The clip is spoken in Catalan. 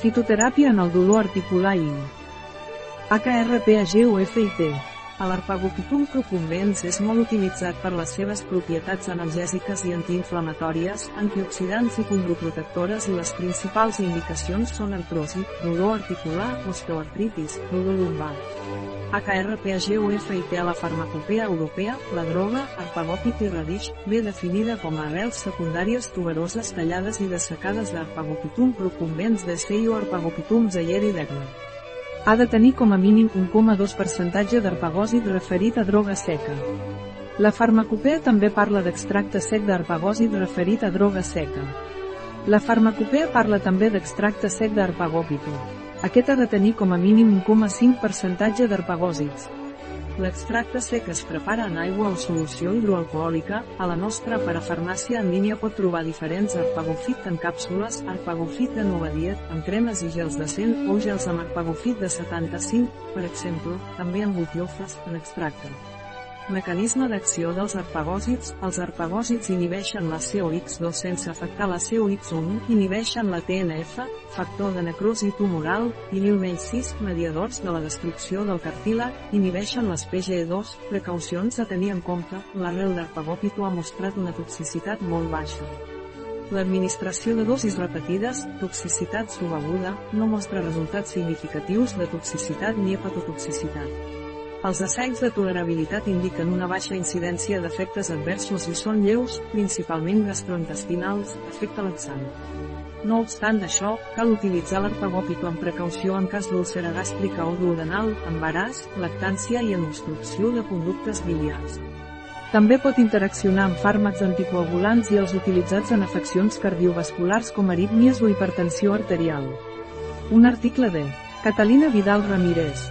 Fitoteràpia en el dolor articular i HRPAGUFIT. L'Arpagopitum procumbens és molt utilitzat per les seves propietats analgèsiques i antiinflamatòries, antioxidants i condroprotectores i les principals indicacions són artrosi, dolor articular, osteoartritis, dolor lumbar. HRPAGUFIT a la farmacopea europea, la droga, arpagòpit i radix, ve definida com a arrels secundàries tuberoses tallades i dessecades d'Arpagopitum procumbens de o Arpagopitum zayeri d'Egna. Ha de tenir com a mínim 1,2% d'arpagòsit referit a droga seca. La farmacopea també parla d'extracte sec d'arpagòsit referit a droga seca. La farmacopea parla també d'extracte sec d'arpagòpito. Aquest ha de tenir com a mínim 1,5% d'arpagòsits. L'extracte sec es prepara en aigua o solució hidroalcohòlica. A la nostra parafarmàcia en línia pot trobar diferents arpagofit en càpsules, arpagofit de nova diet, amb cremes i gels de 100 o gels amb arpagofit de 75, per exemple, també amb butiofes, en extracte. Mecanisme d'acció dels arpagòsits. Els arpagòsits inhibeixen la COX2 sense afectar la COX1, inhibeixen la TNF, factor de necrosi tumoral, i l'IL-6, mediadors de la destrucció del cartílag, inhibeixen les PGE2, precaucions a tenir en compte, l'arrel d'arpagòpito ha mostrat una toxicitat molt baixa. L'administració de dosis repetides, toxicitat subaguda, no mostra resultats significatius de toxicitat ni hepatotoxicitat. Els assaigs de tolerabilitat indiquen una baixa incidència d'efectes adversos i són lleus, principalment gastrointestinals, efecte laxant. No obstant això, cal utilitzar l'arpagòpito amb precaució en cas d'úlcera gàstrica o duodenal, embaràs, lactància i en obstrucció de conductes biliars. També pot interaccionar amb fàrmacs anticoagulants i els utilitzats en afeccions cardiovasculars com arítmies o hipertensió arterial. Un article de Catalina Vidal Ramírez,